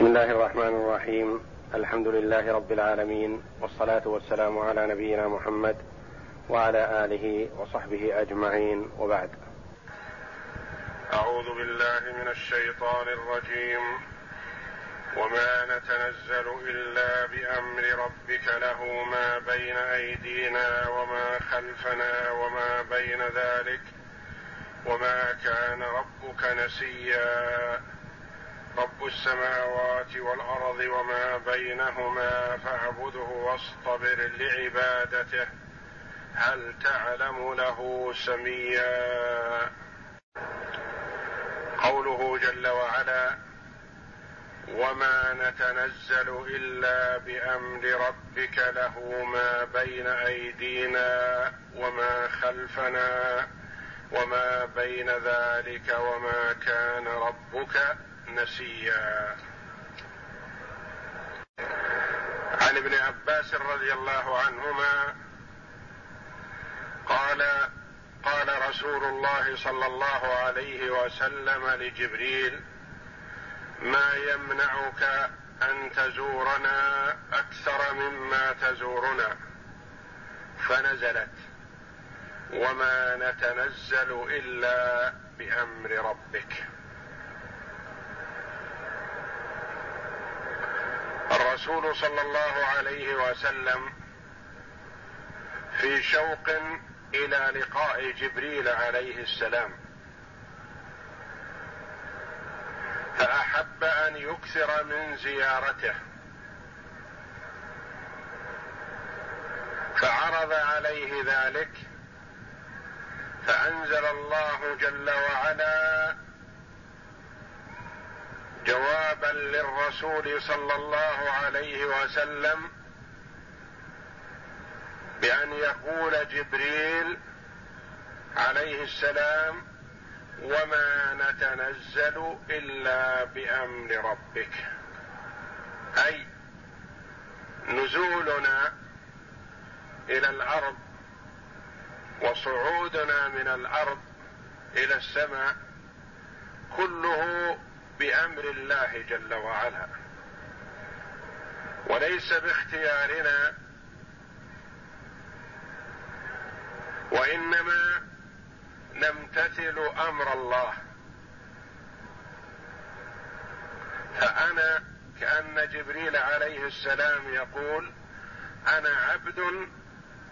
بسم الله الرحمن الرحيم. الحمد لله رب العالمين والصلاة والسلام على نبينا محمد وعلى آله وصحبه أجمعين. وبعد. أعوذ بالله من الشيطان الرجيم. وما نتنزل إلا بأمر ربك له ما بين أيدينا وما خلفنا وما بين ذلك. وما كان ربك نسيا. رب السماوات والأرض وما بينهما فاعبده واصطبر لعبادته. هل تعلم له سميا؟ قوله جل وعلا وما نتنزل إلا بأمر ربك له ما بين أيدينا وما خلفنا وما بين ذلك وما كان ربك نسيا عن ابن عباس رضي الله عنهما قال قال رسول الله صلى الله عليه وسلم لجبريل ما يمنعك أن تزورنا أكثر مما تزورنا؟ فنزلت وما نتنزل إلا بأمر ربك. الرسول صلى الله عليه وسلم في شوق إلى لقاء جبريل عليه السلام. فأحب أن يكثر من زيارته. فعرض عليه ذلك. فأنزل الله جل وعلا جوابا للرسول صلى الله عليه وسلم بأن يقول جبريل عليه السلام وما نتنزل إلا بأمر ربك. أي نزولنا إلى الأرض وصعودنا من الأرض إلى السماء كله بأمر الله جل وعلا. وليس باختيارنا. وإنما نمتثل أمر الله. فأنا كأن جبريل عليه السلام يقول أنا عبد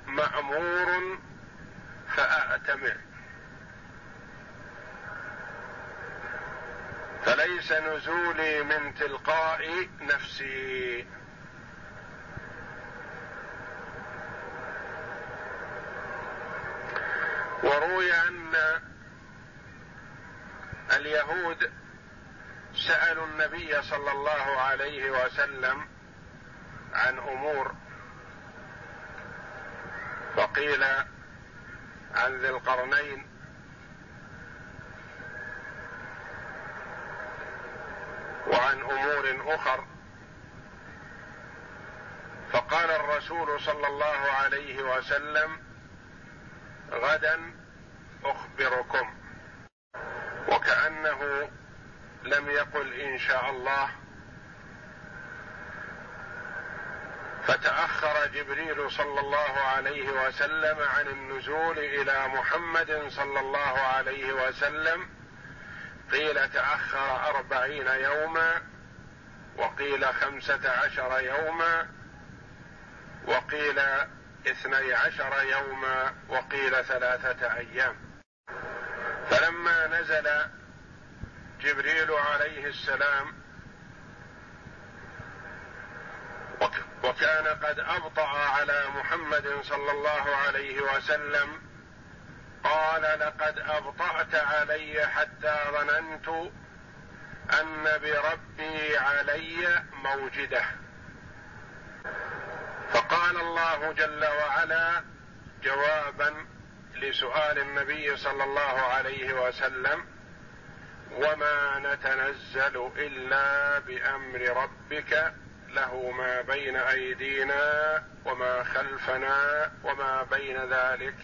مأمور فااتمر فليس نزولي من تلقاء نفسي. وروي أن اليهود سألوا النبي صلى الله عليه وسلم عن أمور فقيل عن ذي القرنين وعن أمور أخر. فقال الرسول صلى الله عليه وسلم غدا أخبركم. وكأنه لم يقل إن شاء الله. فتأخر جبريل صلى الله عليه وسلم عن النزول إلى محمد صلى الله عليه وسلم. قيل تأخر أربعين يوما وقيل خمسة عشر يوما وقيل اثني عشر يوما وقيل ثلاثة أيام. فلما نزل جبريل عليه السلام وكان قد أبطأ على محمد صلى الله عليه وسلم قال لقد أبطأت علي حتى ظننت أن بربي علي موجدة. فقال الله جل وعلا جوابا لسؤال النبي صلى الله عليه وسلم وما نتنزل إلا بأمر ربك له ما بين أيدينا وما خلفنا وما بين ذلك.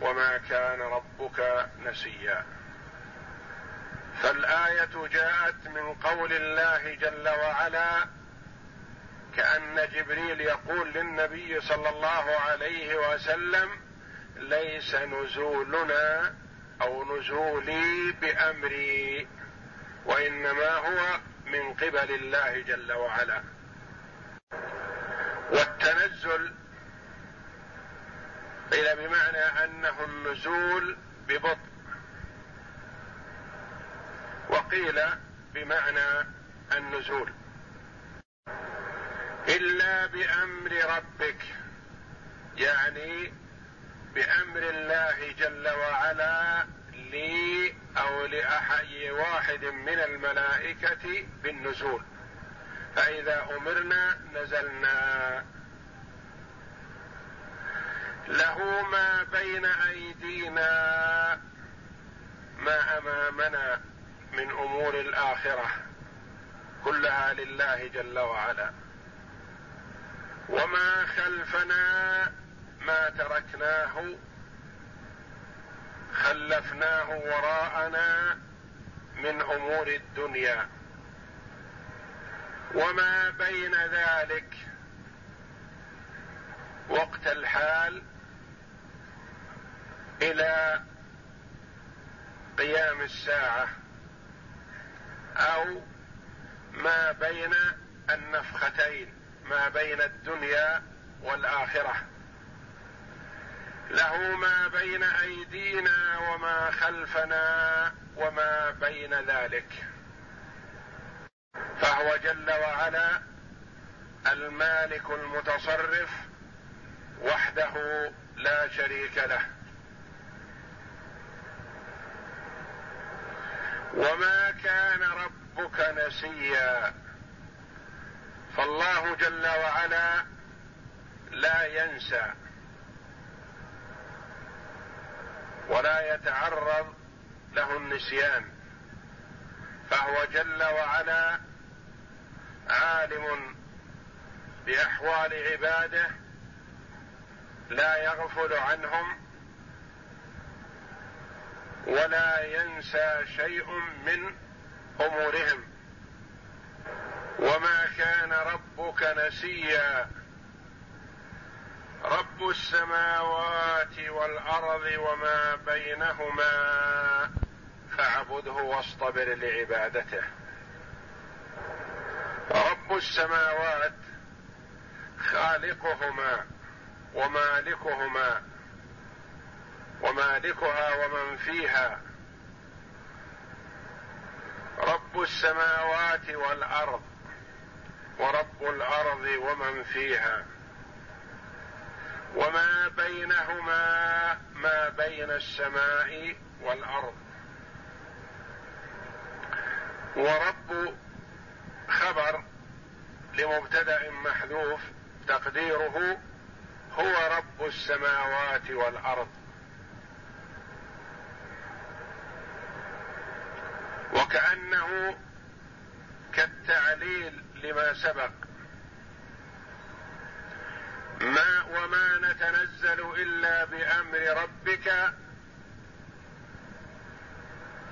وما كان ربك نسيا. فالآية جاءت من قول الله جل وعلا كأن جبريل يقول للنبي صلى الله عليه وسلم ليس نزولنا أو نزولي بأمري وإنما هو من قبل الله جل وعلا. والتنزل قيل بمعنى أنه النزول ببطء. وقيل بمعنى النزول. إلا بأمر ربك. يعني بأمر الله جل وعلا لي أو لاحد واحد من الملائكة بالنزول. فإذا أمرنا نزلنا. له ما بين أيدينا ما أمامنا من أمور الآخرة كلها لله جل وعلا. وما خلفنا ما تركناه خلفناه وراءنا من أمور الدنيا. وما بين ذلك وقت الحال إلى قيام الساعة أو ما بين النفختين ما بين الدنيا والآخرة. له ما بين أيدينا وما خلفنا وما بين ذلك. فهو جل وعلا المالك المتصرف وحده لا شريك له. وما كان ربك نسيا. فالله جل وعلا لا ينسى ولا يتعرض له النسيان. فهو جل وعلا عالم بأحوال عباده لا يغفل عنهم ولا ينسى شيء من أمورهم. وما كان ربك نسيا. رب السماوات والأرض وما بينهما فاعبده واصطبر لعبادته. رب السماوات خالقهما ومالكهما ومالكها ومن فيها. رب السماوات والأرض ورب الأرض ومن فيها. وما بينهما ما بين السماء والأرض. ورب خبر لمبتدأ محذوف تقديره هو رب السماوات والأرض. وكأنه كالتعليل لما سبق. ما وما نتنزل إلا بأمر ربك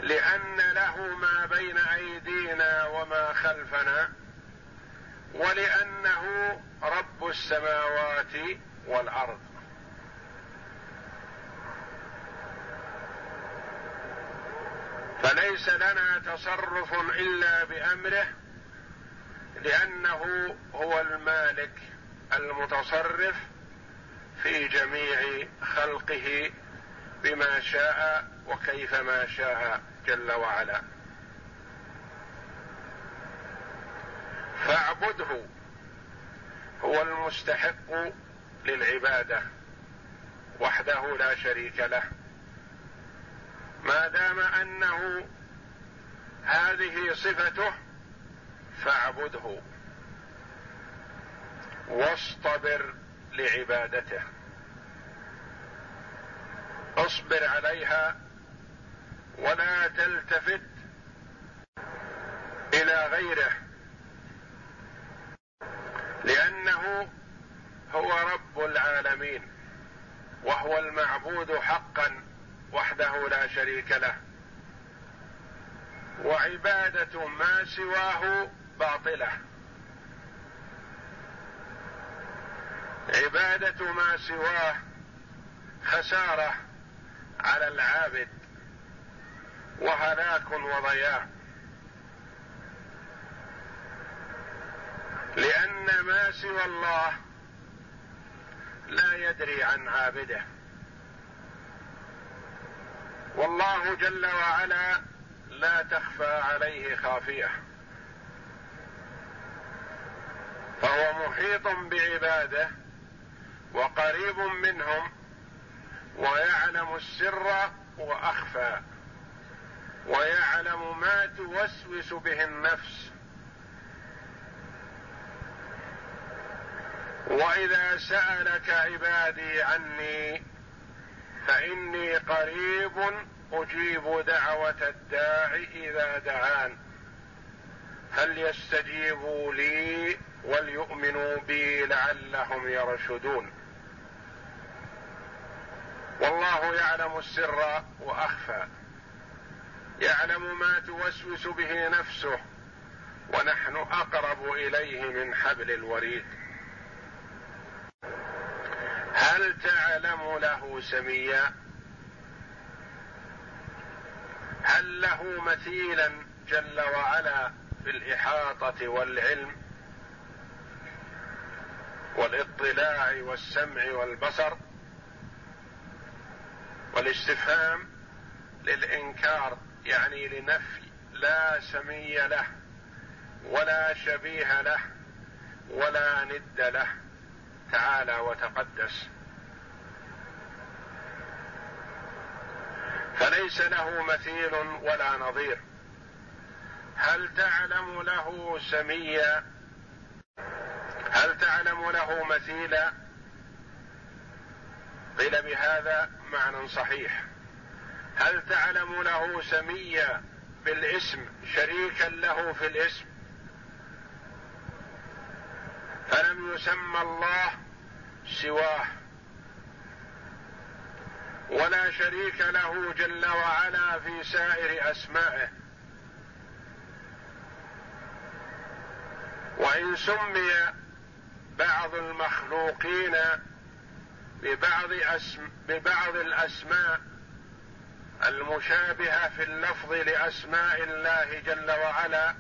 لأن له ما بين أيدينا وما خلفنا ولأنه رب السماوات والأرض. فليس لنا تصرف إلا بأمره لأنه هو المالك المتصرف في جميع خلقه بما شاء وكيفما شاء جل وعلا. فاعبده هو المستحق للعبادة وحده لا شريك له. ما دام أنه هذه صفته فاعبده. واصطبر لعبادته. اصبر عليها ولا تلتفت إلى غيره. لأنه هو رب العالمين وهو المعبود حقا. وحده لا شريك له. وعبادة ما سواه باطلة. عبادة ما سواه خسارة على العابد. وهلاك وضياع. لأن ما سوى الله لا يدري عن عابده. والله جل وعلا لا تخفى عليه خافية. فهو محيط بعباده وقريب منهم ويعلم السر وأخفى ويعلم ما توسوس به النفس. وإذا سألك عبادي عني فإني قريب أجيب دعوة الداع إذا دعان. فليستجيبوا لي وليؤمنوا بي لعلهم يرشدون. والله يعلم السر وأخفى. يعلم ما توسوس به نفسه ونحن أقرب إليه من حبل الوريد. هل تعلم له سميا؟ هل له مثيلا جل وعلا في الإحاطة والعلم والاطلاع والسمع والبصر والاستفهام للإنكار يعني لنفي لا سمي له ولا شبيه له ولا ند له تعالى وتقدس. فليس له مثيل ولا نظير. هل تعلم له سميا؟ هل تعلم له مثيلا؟ قيل بهذا معنى صحيح. هل تعلم له سميا بالاسم؟ شريكا له في الاسم. فلم يسمى الله سواه ولا شريك له جل وعلا في سائر أسمائه وإن سمي بعض المخلوقين ببعض أسم ببعض الأسماء المشابهة في اللفظ لأسماء الله جل وعلا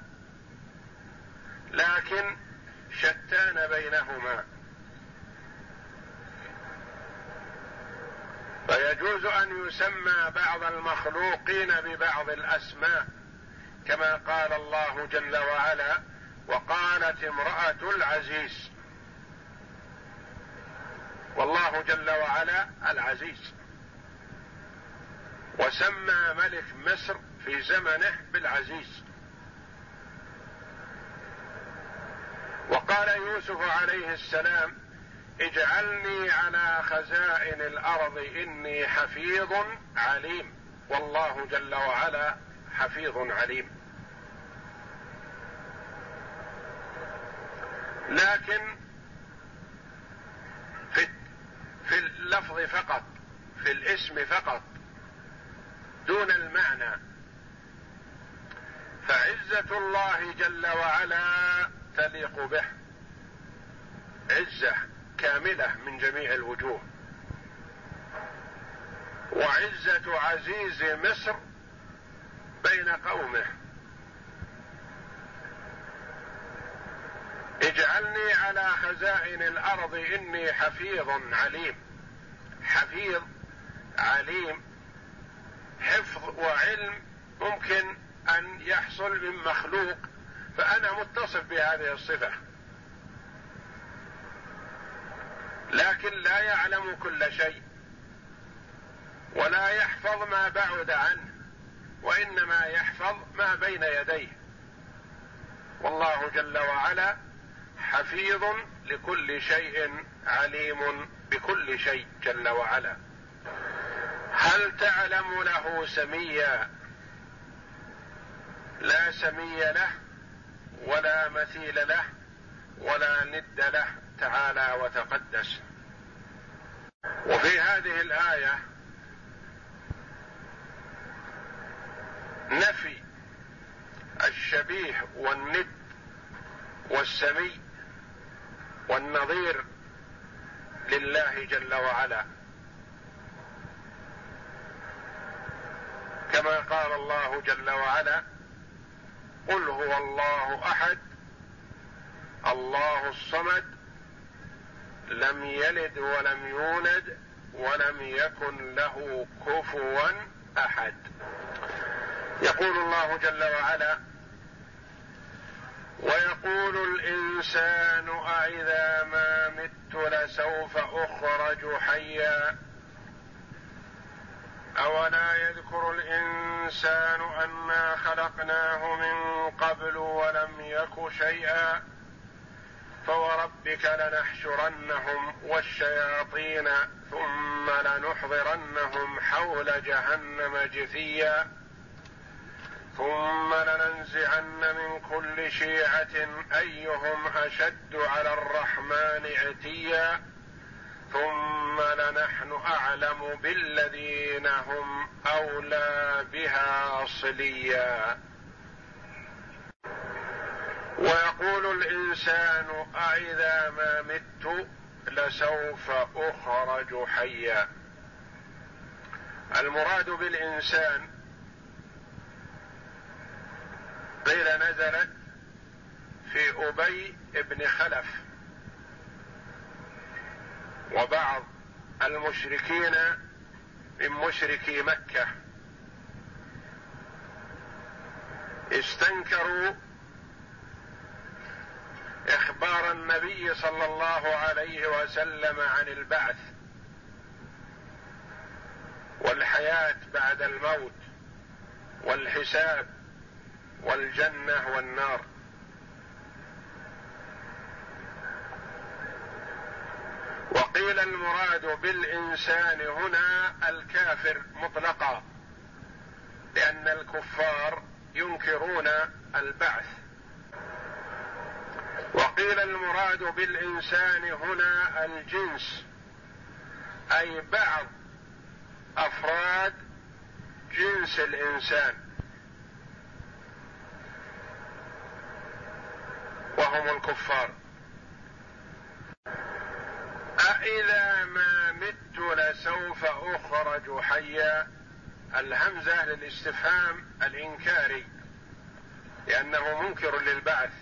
لكن شتان بينهما. فيجوز أن يسمى بعض المخلوقين ببعض الأسماء كما قال الله جل وعلا وقالت امرأة العزيز. والله جل وعلا العزيز. وسمى ملك مصر في زمنه بالعزيز. وقال يوسف عليه السلام اجعلني على خزائن الأرض إني حفيظ عليم. والله جل وعلا حفيظ عليم. لكن في في اللفظ فقط في الاسم فقط دون المعنى. فعزة الله جل وعلا تليق به. عزة كاملة من جميع الوجوه. وعزة عزيز مصر بين قومه. اجعلني على خزائن الأرض إني حفيظ عليم. حفيظ عليم. حفظ وعلم ممكن أن يحصل من مخلوق فأنا متصف بهذه الصفة. لكن لا يعلم كل شيء ولا يحفظ ما بعد عنه وإنما يحفظ ما بين يديه. والله جل وعلا حفيظ لكل شيء عليم بكل شيء جل وعلا. هل تعلم له سميا؟ لا سمي له. ولا مثيل له ولا ند له تعالى وتقدس. وفي هذه الآية نفي الشبيه والند والسمي والنظير لله جل وعلا. كما قال الله جل وعلا قل هو الله أحد الله الصمد لم يلد ولم يولد ولم يكن له كفوا أحد. يقول الله جل وعلا ويقول الإنسان أإذا ما مت لسوف أخرج حيا. أولا يذكر الإنسان أنا خلقناه من قبل ولم يك شيئا فوربك لنحشرنهم والشياطين ثم لنحضرنهم حول جهنم جثيا ثم لننزعن من كل شيعة أيهم أشد على الرحمن عتيا ثم لنحن أعلم بالذين هم أولى بها صليا. ويقول الإنسان أإذا ما مت لسوف أخرج حيا. المراد بالإنسان قيل نزلت في أبي بن خلف. وبعض المشركين من مشركي مكة استنكروا إخبار النبي صلى الله عليه وسلم عن البعث والحياة بعد الموت والحساب والجنة والنار. وقيل المراد بالإنسان هنا الكافر مطلقا لأن الكفار ينكرون البعث. وقيل المراد بالإنسان هنا الجنس أي بعض أفراد جنس الإنسان. وهم الكفار. أإذا ما مت لسوف أخرج حيا. الهمزة للاستفهام الإنكاري لأنه منكر للبعث.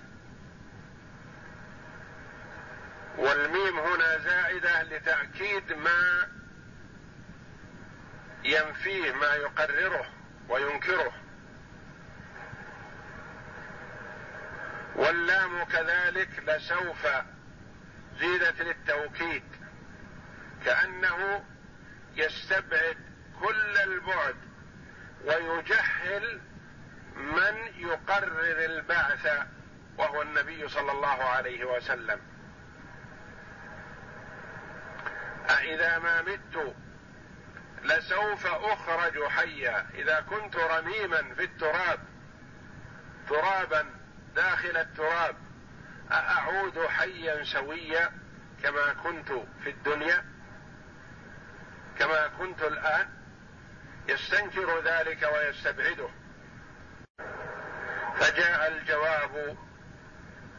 والميم هنا زائدة لتأكيد ما ينفيه ما يقرره وينكره. واللام كذلك لسوف زيدت للتوكيد. كأنه يستبعد كل البعد ويجهل من يقرر البعث وهو النبي صلى الله عليه وسلم. أإذا ما مت لسوف أخرج حيا. إذا كنت رميما في التراب ترابا داخل التراب أأعود حيا سويا كما كنت في الدنيا؟ كما كنت الآن يستنكر ذلك ويستبعده. فجاء الجواب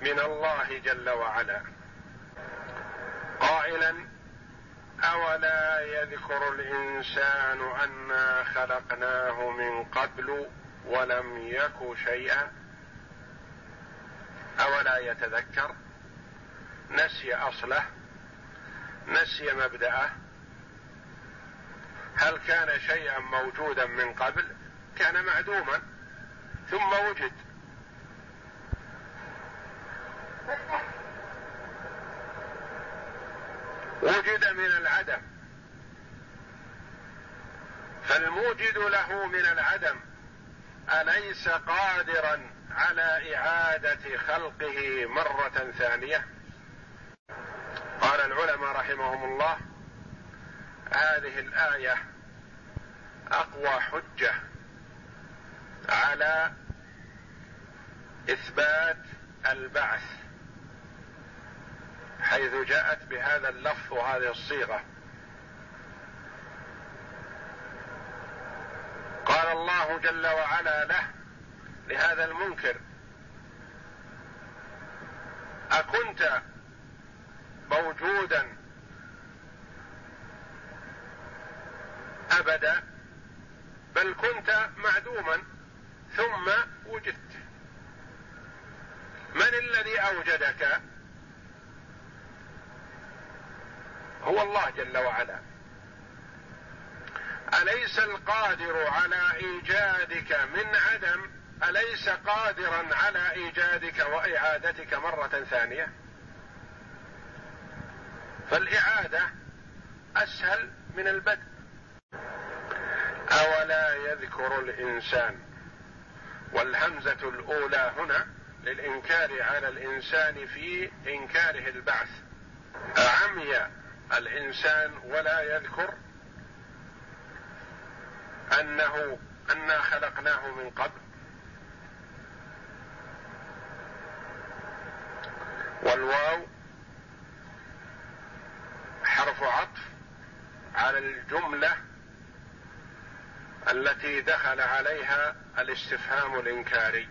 من الله جل وعلا. قائلا أولا يذكر الإنسان انا خلقناه من قبل ولم يك شيئا؟ أولا يتذكر نسي أصله نسي مبدأه هل كان شيئا موجودا من قبل؟ كان معدوما. ثم وجد. وجد من العدم. فالموجد له من العدم. أليس قادرا على إعادة خلقه مرة ثانية؟ قال العلماء رحمهم الله. هذه الآية أقوى حجة على إثبات البعث حيث جاءت بهذا اللفظ وهذه الصيغة. قال الله جل وعلا له لهذا المنكر أكنت موجودا أبدا بل كنت معدوما ثم وجدت. من الذي أوجدك؟ هو الله جل وعلا. أليس القادر على إيجادك من عدم؟ أليس قادرا على إيجادك وإعادتك مرة ثانية؟ فالإعادة أسهل من البدء. أولا يذكر الإنسان. والهمزة الأولى هنا للإنكار على الإنسان في إنكاره البعث. عمي الإنسان ولا يذكر أنه أنا خلقناه من قبل. والواو حرف عطف على الجملة التي دخل عليها الاستفهام الإنكاري.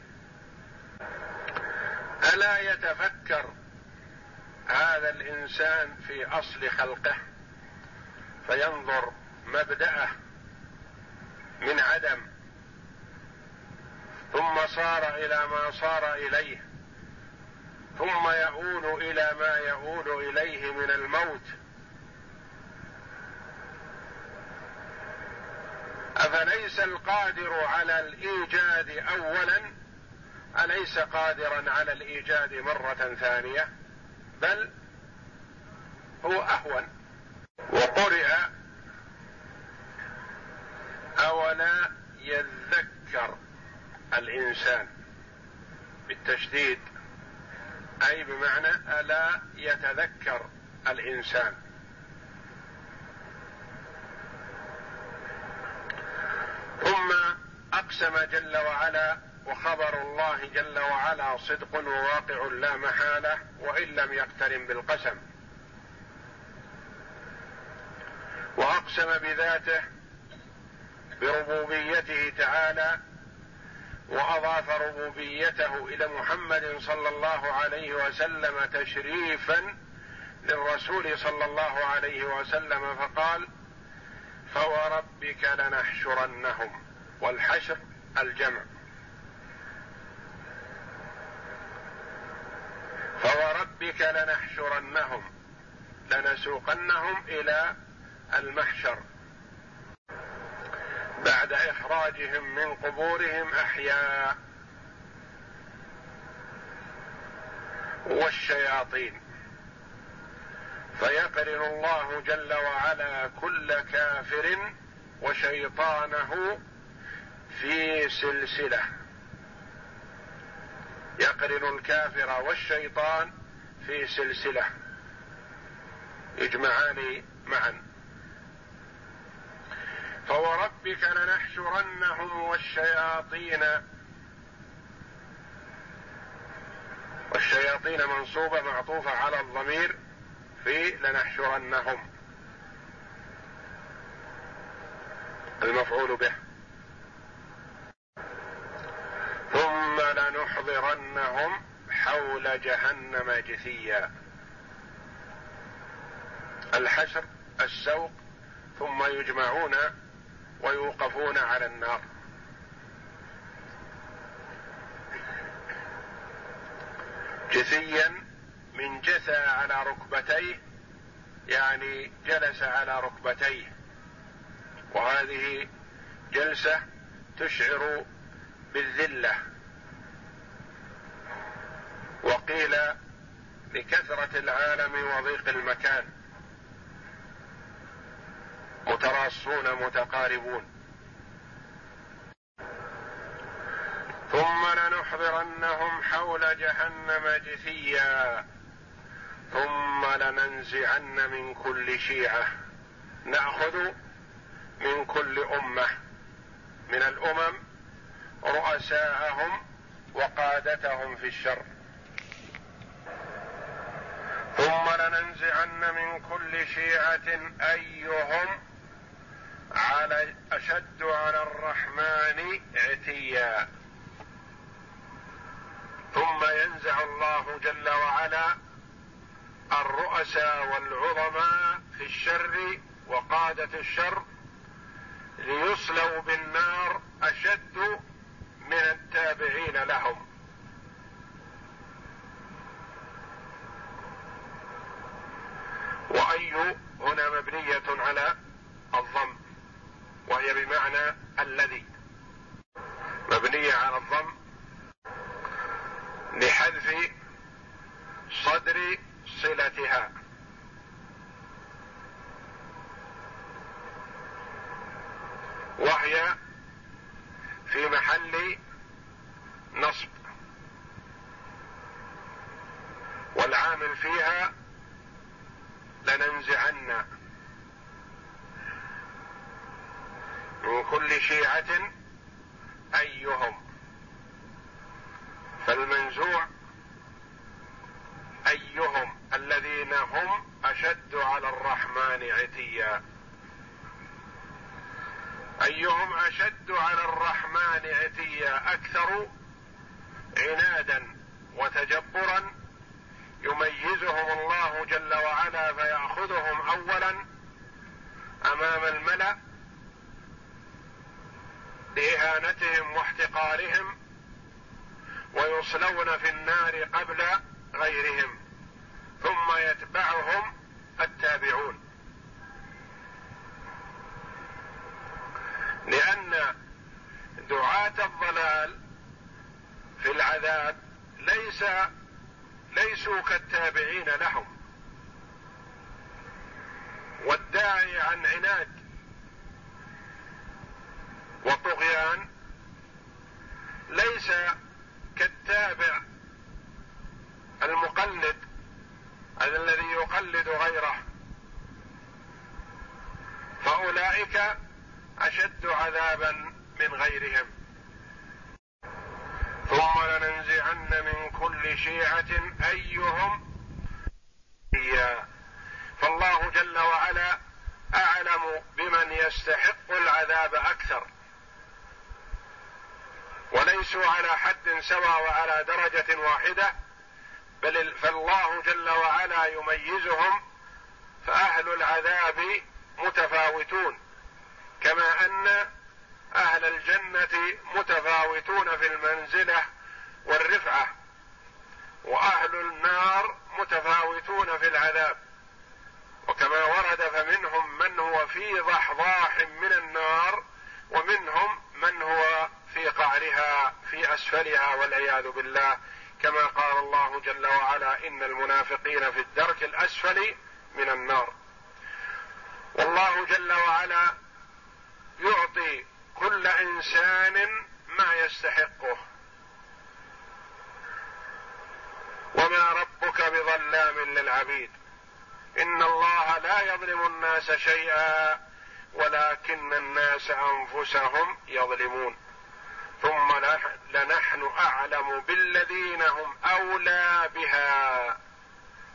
ألا يتفكر هذا الإنسان في أصل خلقه فينظر مبدأه من عدم ثم صار إلى ما صار إليه ثم يؤول إلى ما يؤول إليه من الموت. أفليس القادر على الإيجاد اولا؟ أليس قادرا على الإيجاد مرة ثانية؟ بل هو أهون. وقرئ أولا يذكر الإنسان بالتشديد أي بمعنى ألا يتذكر الإنسان. ثم أقسم جل وعلا وخبر الله جل وعلا صدق وواقع لا محالة وإن لم يقترن بالقسم. وأقسم بذاته بربوبيته تعالى وأضاف ربوبيته إلى محمد صلى الله عليه وسلم تشريفا للرسول صلى الله عليه وسلم فقال فوربك لنحشرنهم. والحشر الجمع. فوربك لنحشرنهم. لنسوقنهم إلى المحشر. بعد إخراجهم من قبورهم أحياء. والشياطين. فيقرن الله جل وعلا كل كافر وشيطانه في سلسلة. يقرن الكافر والشيطان في سلسلة. يجمعان معا. فوربك لنحشرنهم والشياطين. والشياطين منصوبة معطوفة على الضمير. في لنحشرنهم. المفعول به. ثم لنحضرنهم حول جهنم جثيا. الحشر السوق ثم يجمعون ويوقفون على النار. جثيا من جثى على ركبتيه يعني جلس على ركبتيه. وهذه جلسة تشعر بالذلة. وقيل لكثرة العالم وضيق المكان. متراصون متقاربون. ثم لنحضرنهم حول جهنم جثيا. ثم لننزعن من كل شيعة. نأخذ من كل أمة. من الأمم رؤساءهم وقادتهم في الشر. ثم لننزعن من كل شيعة أيهم على أشد على الرحمن عتيا ثم ينزع الله جل وعلا الرؤساء والعظماء في الشر وقادة الشر ليصلوا بالنار أشد من التابعين لهم. وأي هنا مبنية على الضم وهي بمعنى الذي. مبنية على الضم لحذف صدر صلتها. وهي في محل نصب. والعامل فيها لننزعن من كل شيعة أيهم. فالمنزوع أيهم. الذين هم أشد على الرحمن عتيا. أيهم أشد على الرحمن عتيا؟ أكثر عنادا وتجبرا يميزهم الله جل وعلا فيأخذهم أولا أمام الملأ لإهانتهم واحتقارهم ويصلون في النار قبل غيرهم. ثم يتبعهم التابعون. لأن دعاة الضلال في العذاب ليس ليسوا كالتابعين لهم. والداعي عن عناد وطغيان ليس كالتابع المقلد الذي يقلد غيره. فأولئك أشد عذابا من غيرهم. ثم لننزعن من كل شيعة أيهم فالله جل وعلا أعلم بمن يستحق العذاب أكثر. وليسوا على حد سوى وعلى درجة واحدة. بل فالله جل وعلا يميزهم فأهل العذاب متفاوتون. كما أن أهل الجنة متفاوتون في المنزلة والرفعة وأهل النار متفاوتون في العذاب. وكما ورد فمنهم من هو في ضحضاح من النار ومنهم من هو في قعرها في أسفلها والعياذ بالله. كما قال الله جل وعلا إن المنافقين في الدرك الأسفل من النار. والله جل وعلا يعطي كل إنسان ما يستحقه. وما ربك بظلام للعبيد. إن الله لا يظلم الناس شيئا ولكن الناس أنفسهم يظلمون. ثم لنحن أعلم بالذين هم أولى بها.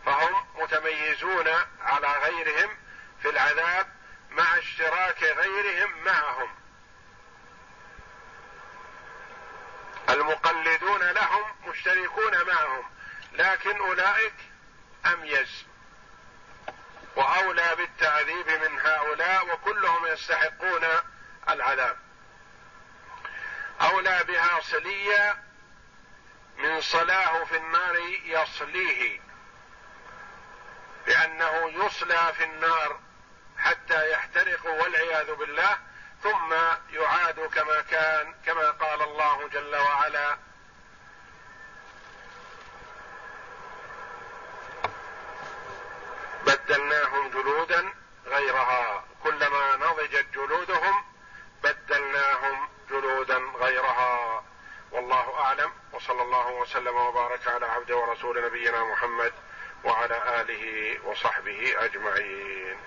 فهم متميزون على غيرهم في العذاب مع اشتراك غيرهم معهم. المقلدون لهم مشتركون معهم لكن أولئك أميز. وأولى بالتعذيب من هؤلاء وكلهم يستحقون العذاب. أولى بها صليا من صلاه في النار يصليه لأنه يصلى في النار حتى يحترق والعياذ بالله ثم يعاد كما كان كما قال الله جل وعلا بدلناهم جلودا غيرها كلما نضجت جلودهم بدلناهم جلودا غيرها. والله أعلم. وصلى الله وسلم وبارك على عبده ورسول نبينا محمد وعلى آله وصحبه أجمعين.